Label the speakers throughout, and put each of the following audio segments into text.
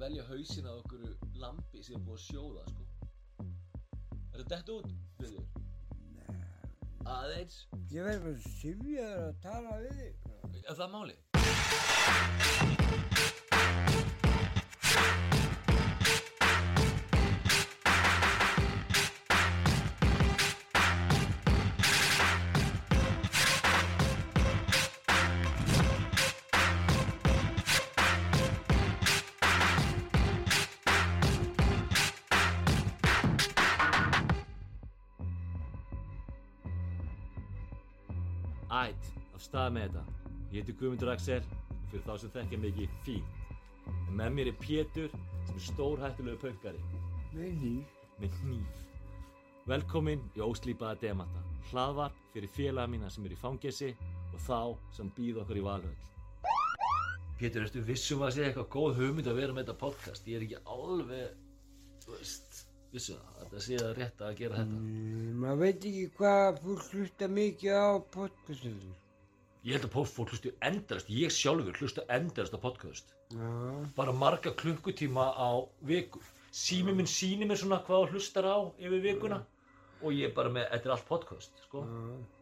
Speaker 1: velja hausin á okkur lampi sem er búið að sjóða sko. Er þetta dett út, Guður? Nei. Aðeins?
Speaker 2: Ég verður bara sifjaður að tala við þig.
Speaker 1: Er það máli? Ætt, af stað með þetta. Ég heiti Guðmundur Axel og fyrir þá sem þekkja ekki fínt. En með mér er Pétur sem er stórhættulegu pöngari
Speaker 2: Með nýf.
Speaker 1: með hníf. Velkomin í Óslýpaða Demata, hlaðvarp fyrir félaga mína sem er í fangesi og þá sem býð okkur í valhöll. Pétur, ertu vissum að segja eitthvað góð hugmynd að vera með þetta podcast? Ég er ekki alveg, þú veist, vissum að þetta sé það rétt að gera þetta.
Speaker 2: Mm, maður veit ekki hvað fólk hlusta mikið á podcastum.
Speaker 1: Ég held að fólk hlustu endast, ég sjálfur hlusta endast á podcast.
Speaker 2: Já,
Speaker 1: Bara marga klukkutíma á viku. Sími minn sýnir mér svona hvað hlustar á yfir vikuna og ég er bara með, þetta er allt podcast, sko.
Speaker 2: já.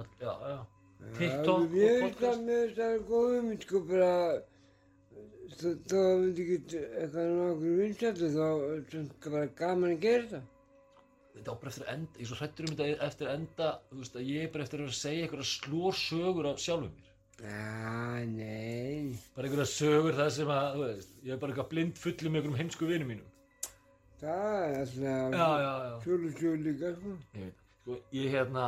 Speaker 1: All, já, já. TikTok
Speaker 2: Já, ég
Speaker 1: og
Speaker 2: veit að
Speaker 1: podcast.
Speaker 2: mér það er góð hugmynd sko bara þó það myndi ekki eitthvað nokkur vinsættu þá er það bara gaman að gera þetta.
Speaker 1: Þetta á bara eftir enda, ég er svo hrættur um þetta eftir enda, þú veist að ég er bara eftir að segja einhverja slórsögur af sjálfum mér.
Speaker 2: Já, nei.
Speaker 1: Bara einhverja sögur það sem að, þú veist, ég er bara eitthvað blind fullum með einhverjum heimsku vinum mínum.
Speaker 2: Það er alltaf sjólu líka sko.
Speaker 1: Ég veit, sko, ég hérna,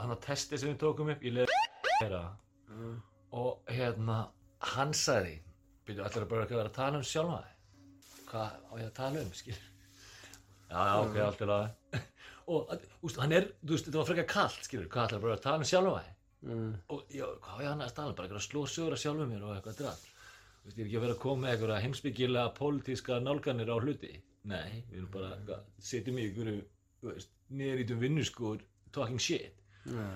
Speaker 1: hann á testi sem við tókum upp, ég leði að og hérna, hann sagði, byrju, allir bara ekki að vera að tala um sjálfa þig. Hvað á ég að tala um, skil? Já, já, ok, allt er að Og, veist, hann er, þú veist, þetta var frekar kallt, skilur, hvað allir bara að tala um sjálfa þig?
Speaker 2: Mm.
Speaker 1: Og já, hvað á ég hann að tala um, bara eitthvað sló sögur að sjálfum mér og eitthvað drall. Þú veist, ég er ekki að vera að koma með eitthvað heimsbyggilega pólitíska nálganir á hluti. Nei, við erum bara, eitthvað, setjum í ykkur, þú veist, niðurítum vinnuskur, talking shit
Speaker 2: Já.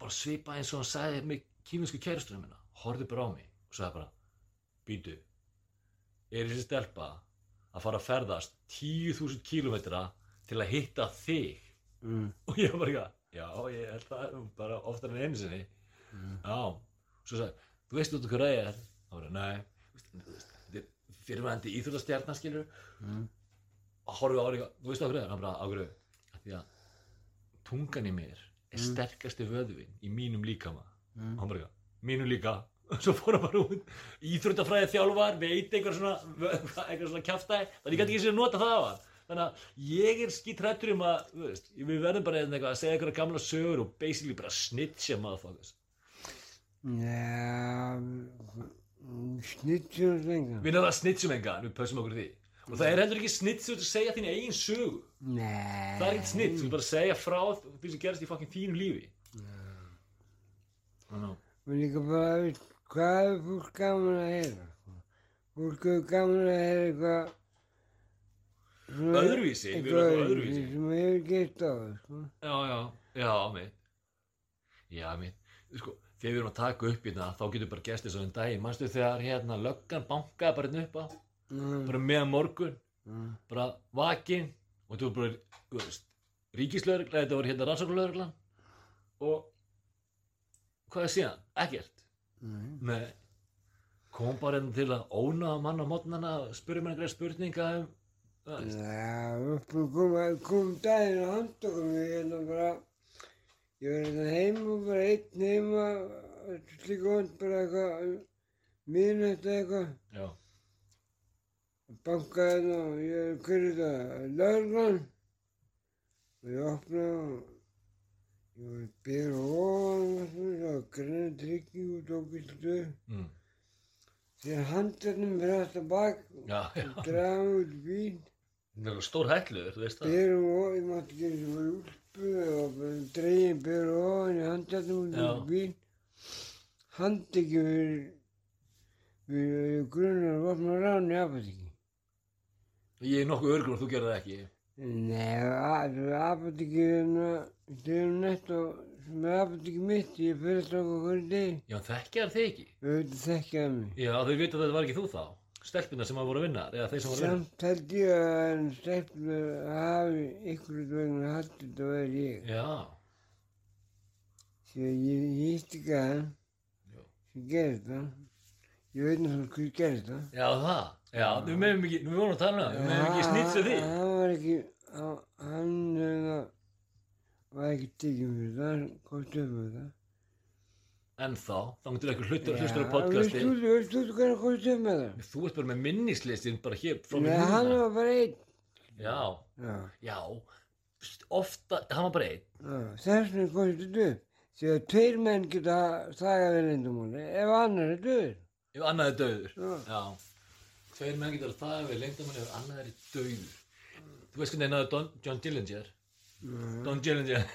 Speaker 1: bara svipa eins og hann sagði með kýminsku kærustunum minna horfði bara á mig og sagði bara býtu, er þessi stelpa að fara að ferðast 10.000 kílómetra til að hitta þig?
Speaker 2: Mm.
Speaker 1: og ég var bara já, ég held það bara oftar en einu sinni. Já, svo sagði, þú veist út hvað það er. Þá var það, þetta er fyrirvæðandi íþjóðastjarnar skilur
Speaker 2: Mm.
Speaker 1: og horfði á því, þú veist á hverju hann bara, hverju, af því að tungan í mér er sterkasti vöðvin í mínum líkama.
Speaker 2: Mm.
Speaker 1: og hann bara, mínum líka svo fór hann bara út. Íþróttafræði þjálfar, veit eitthvað svona eitthvað svona kjafstæði, þannig ég gæti ekki sér að nota það á hann. Þannig að ég er skítrættur um að veist, við verðum bara hérna eitthvað að segja eitthvað gamla sögur og basically bara snitcha motherfuckers.
Speaker 2: Já, snittsjum slenga.
Speaker 1: við erum að snitchum enga, við pössum okkur því. Og það er heldur ekki snitch að segja þín eigin sögu.
Speaker 2: Nei.
Speaker 1: það er ekkert snitch, þú er bara að segja frá því sem gerast í fucking þínu lífi. Að
Speaker 2: Og líka bara, hvað er fólk gaman að heyra? sko? Fólk er gaman að heyra eitthvað... svona-
Speaker 1: Öðruvísi, eitthvað öðruvísi.
Speaker 2: sem hefur gert á það, sko.
Speaker 1: Já, já, já, mitt Já, mitt Sko, þegar við erum að taka upp í það þá getur bara gestið svo en daginn Manstu þegar hérna löggan bankaði bara hérna upp á
Speaker 2: Mm.
Speaker 1: bara meðan morgun
Speaker 2: Mm.
Speaker 1: bara vakinn og var bara, þú veist ríkislögregla, þetta var hérna rannsóknlögreglan og hvað er síðan? Ekkert
Speaker 2: Nei.
Speaker 1: Nei kom bara hérna til að óna mann á mótnana og spurði mér einhverja spurninga um.
Speaker 2: Já, kom, kom daginn og handtökum við hérna bara, ég var hérna heima og bara einn heima, slíka vond bara eitthvað, minnætt eitthvað, bankaði hérna og ég, er þetta, lögreglan? Og ég opnaði og ég og ofan og trygging og tók í stöð.
Speaker 1: mm.
Speaker 2: Þegar handarnir fyrir aftan bak og draga út bíl.
Speaker 1: Það er stór hætluður, þú veist það
Speaker 2: Berum og ég mátti ekki eins og var úlpu og dregin berum ofan í handarnum út í bíl. Handekki við, við grunnar vopna rán í apotekki.
Speaker 1: Ég er nokkuð örgur og þú gerði það ekki
Speaker 2: Nei, apotekki hérna, þetta er nett og sem er apotekki mitt, ég fyrir þetta okkur hverju degi.
Speaker 1: Já, þekkjar þig ekki
Speaker 2: Við veitum þekkjaði mig.
Speaker 1: Já, þau vita að þetta var ekki þú þá stelpina sem að voru að vinna eða þeir sem voru að vinna
Speaker 2: Samt held ég að stelpur hafi ykkur vegna haldið þetta vera ég.
Speaker 1: Já,
Speaker 2: að ég hýtti ekki að hann sem gerði það. Ég veit náttúrulega hvað gerði það.
Speaker 1: já það Já, við meðum ekki, við vorum að tala um það, við meðum ekki snitsa því
Speaker 2: Hann var ekki, hann- var ekki tekinn fyrir það, komst upp með það.
Speaker 1: En þá, þá getur eitthvað hlutur að hlustur á podcasti
Speaker 2: Veistu þú, veistu þú hvað hann komst upp með það?
Speaker 1: Þú ert bara með minnislistin bara hér frá
Speaker 2: Nei,
Speaker 1: mér
Speaker 2: hann var bara einn.
Speaker 1: Já,
Speaker 2: Já,
Speaker 1: já, ofta, hann var bara einn
Speaker 2: já, þess vegna komst þetta upp. Því að tveir menn geta þagað við leyndamáli ef annar er döður.
Speaker 1: Ef annað er döður
Speaker 2: Já.
Speaker 1: Tveir menn getur að það við lengdamann ef annað er döður Þú veist hvernig einaður Don, John Dillinger? Don Dillinger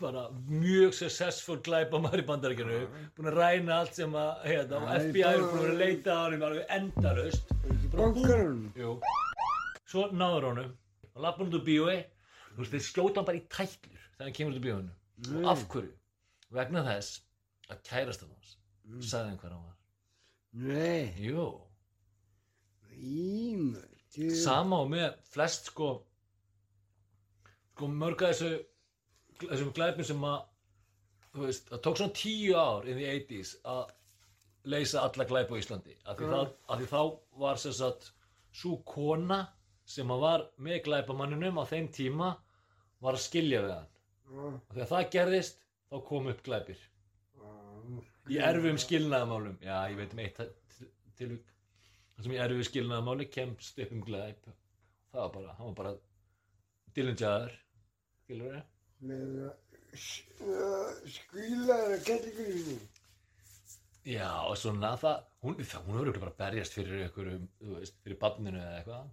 Speaker 1: bara mjög successful glæpamæður í bandaríkjunu búin að ræna allt sem að hérna, og FBI er búin að leita á hann. Jú. Svo náður honum. Og lappar hann út úr bíói. Þú veist þeir skjóta hann bara í tætlur þegar hann kemur út úr bíóinu.
Speaker 2: Nei.
Speaker 1: af hverju? vegna þess að kærastan hans sagði hann hver hann var.
Speaker 2: Nei,
Speaker 1: Jú,
Speaker 2: ímur.
Speaker 1: sama og með flest sko sko mörg að þessu þessum glæpum sem að þú veist, það tók svona tíu ár in the 80s að leysa alla glæpa á Íslandi. Af því,
Speaker 2: Já.
Speaker 1: það, af því þá var sem sagt svo kona sem að var með glæpamanninum á þeim tíma var að skilja við hann. Og þegar það gerðist þá kom upp glæpir. Í erfum skilnaðamálum já, ég veit um eitt til- tilvík þar sem í erfum skilnaðamáli kemst upp um glæp. Það var bara, hann var bara Dillinger skilur?
Speaker 2: Með skvílar að kettingurinn.
Speaker 1: já, og svona það hún, það, hún verður bara að berjast fyrir ykkur þú veist, fyrir barninu eða eitthvað.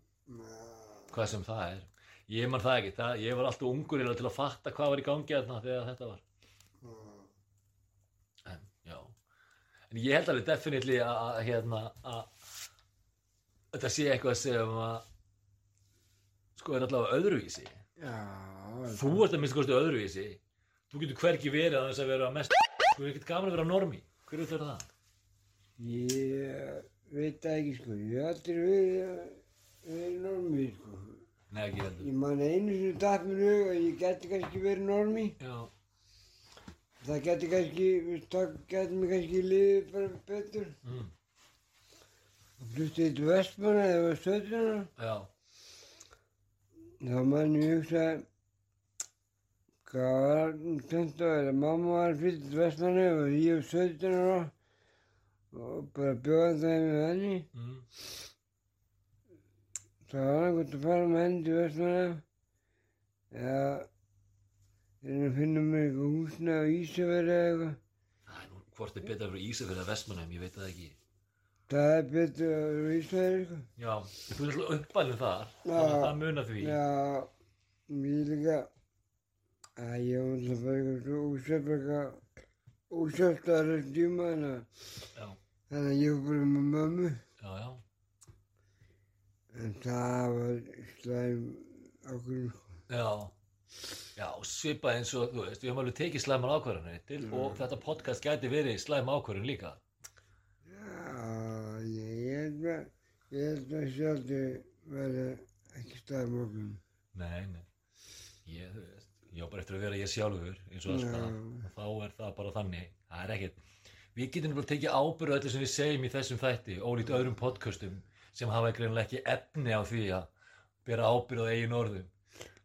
Speaker 1: Hvað sem það er. Ég man það ekki, það, ég var alltaf ungur til að fatta hvað var í gangi þarna þegar þetta var. En, já. En ég held alveg definitely að, að hérna að þetta sé eitthvað sem að sko er allavega öðruvísi
Speaker 2: Já,
Speaker 1: þú ert að minnst kosti öðruvísi þú getur hvergi verið að þess að vera mest þú er ekkert gaman að vera normi hver er það?
Speaker 2: Ég veit ekki sko, ég hef aldrei verið, verið normið sko.
Speaker 1: Nei ekki heldur
Speaker 2: Ég man einu sem datt mér hug að ég geti kannski verið normi.
Speaker 1: já,
Speaker 2: Það geti kannski, það geti mig kannski liðið bara betur.
Speaker 1: mm,
Speaker 2: Hlustið til Vestmanna eða
Speaker 1: já,
Speaker 2: Þá man ég hugsa, hvað var þetta að vera? Mamma var flytt til Vestmanna og ég og Söðruna og bara bjóða það með henni.
Speaker 1: mm,
Speaker 2: Það var einhvern að fara með henni til Vestmanna eða að finna mér eitthvað húsna á Ísafjörði eða eitthvað.
Speaker 1: er hvort er betra fyrir Ísafjörð að Vestmannheim, ég veit það ekki
Speaker 2: Það er betur Ísafjörði eitthvað.
Speaker 1: já, þú er alltaf uppalinn þar þannig að það munar því.
Speaker 2: Já, mér líka að ég var alltaf eitthvað svo að þessum tíma þannig að ég var bara með mömmu.
Speaker 1: Já, já,
Speaker 2: en það var slæm ákveðin sko.
Speaker 1: já. Já, svipað eins og, þú veist, við höfum alveg tekið slæmar ákvarðanir til og þetta podcast gæti verið slæm ákvarðan líka.
Speaker 2: Já, held að ég held að sjálfur verða ekki slæm ákveðin.
Speaker 1: nei, nei. Ég, þú veist, ég á bara eftir að vera ég sjálfur eins og alltaf, og þá er það bara þannig. Það er ekkert. Við getum bara tekið ábyrðu öllu sem við segjum í þessum þætti ólít öðrum podcastum sem hafa greinlega ekki efni á því að bera ábyrðu á eigin orðum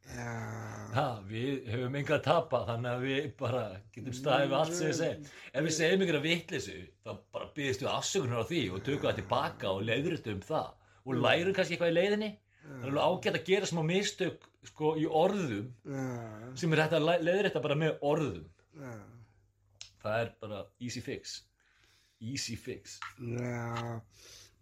Speaker 1: Ha, við höfum enga að tapa þannig að við bara getum staðið við allt sem við segjum. Ef við segjum ykkur að vitleysu þá bara byggðist við afsökunar á því og tökum það tilbaka og leiðrutum það. Og lærum kannski eitthvað í leiðinni. Það er alveg ágætt að gera smá mistök sko í orðum sem er hægt að leiðrætta bara með orðum. Það er bara easy fix. Easy fix.
Speaker 2: Já,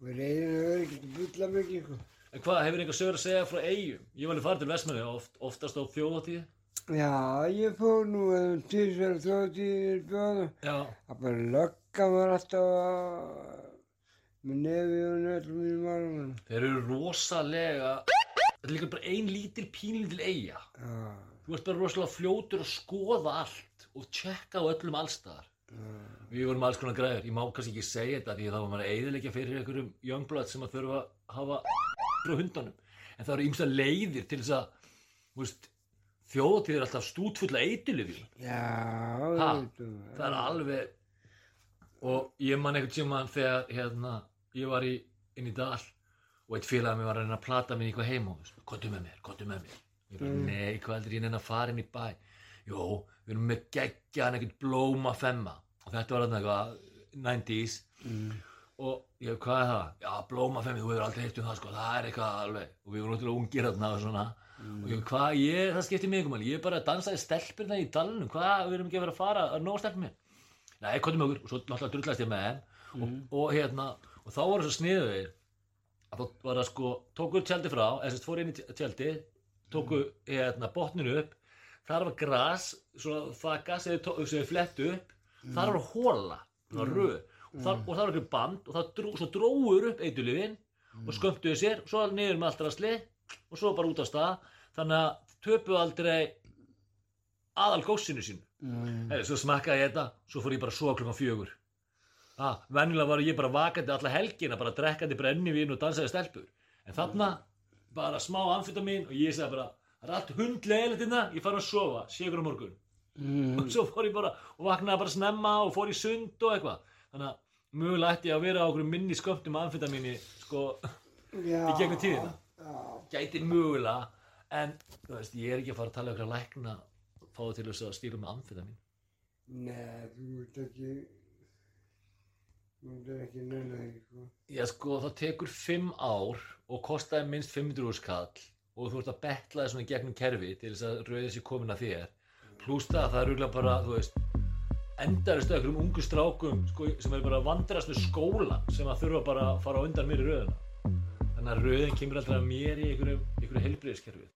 Speaker 2: og reyðin að vera ekki að bulla mikið sko.
Speaker 1: En hvað, hefur einhver sögur að segja frá eigum ég var alveg farið til Vestmanni oft, oftast á þjóðatíð
Speaker 2: Já, ég fór nú eða tísverð þjóðtíðir bjóða.
Speaker 1: já,
Speaker 2: Það bara lögga var alltaf með nefi og nöllum mínum árum.
Speaker 1: þeir eru rosalega þetta er líka bara ein lítil pínlítil eiga
Speaker 2: Já,
Speaker 1: þú ert bara rosalega fljótur að skoða allt og tjekka á öllum allstaðar við vorum alls konar græður, ég má kannski ekki segja þetta því þá var maður eiðilegja fyrir einhverjum youngblood sem að þurfa að hafa frá hundunum, en það eru ymsa leiðir til þess að, veist þjóðtíð er alltaf stútfulla
Speaker 2: veitum
Speaker 1: það er alveg og ég man einhvern tímann þegar hérna, ég var í, inn í dal og eitt félag mér var að reyna að plata mér í eitthvað heima. Og kontu með mér, kontu með mér. Ég bara, nei, hvað heldur ég neina að fara inn í bæ? Jó, við erum með geggjan einhvern blóma femma. Og þetta var þarna eitthvað 90s og ég, hvað er það? Já, blóma femmi, þú hefur aldrei heilt um það sko, það er eitthvað alveg og við vorum náttúrulega ungir þarna og svona. Og ég, hvað, ég, það skiptir mig ekki máli. Ég er bara að dansa í stelpurna í dalnum. Hvað, við erum ekki að vera að fara að nóga stelpur mér Nei, komdu með okkur. Og svo náttúrulega drullast ég með þeim. Og, og hérna, og þá voru svo sniðuðir að þá var það sko tóku tjaldi frá, eða sérst fór inn í tjaldi tóku hérna botninu upp. Þar var gras, svona þakka þið flettu upp. Þar var hóla, svona röð og þar, og þar var ekki band og það dró, svo dróður upp eitulifin og skömmtuðu sér svo niður með allt rastli og svo bara út á stað þannig að töpuðu aldrei aðal góssinu sínu Heri, svo smakkaði ég þetta, svo fór ég bara að sofa klukkan fjögur. Ah, venjulega var ég bara vakandi alla helgina, bara drekkandi brennivín og dansaði stelpur. En þarna, bara smá amfetamin og ég sagði bara, það er allt hundlega eilitina, ég fara að sofa, sékur á morgun. Og svo fór ég bara, og vaknaði bara snemma og fór í sund og eitthvað. Þannig að mögulega ætti ég að vera á okkur minni skömmtum amfetamini, sko,
Speaker 2: Já,
Speaker 1: í gegnum tíðina.
Speaker 2: Já,
Speaker 1: Gæti mögulega, en, þú veist, ég er ekki að fara að tala um okkur að lækna, fáið til þess að stýra með amfetamin.
Speaker 2: Nei, þú ert ekki, þú ert ekki nenni því, sko.
Speaker 1: Já sko það tekur fimm ár og kostaði minnst 500 skall og þú ert að betla þess svona í gegnum kerfi til þess að rauðið sér komin að þér pluss það að það er rúglega bara þú veist endarist einhverjum ungu strákum sko, sem er bara að vandrast með skólan sem að þurfa bara að fara undan mér í rauðina þannig að rauðin kemur alltaf mér í einhverju, einhverju heilbriðiskerfi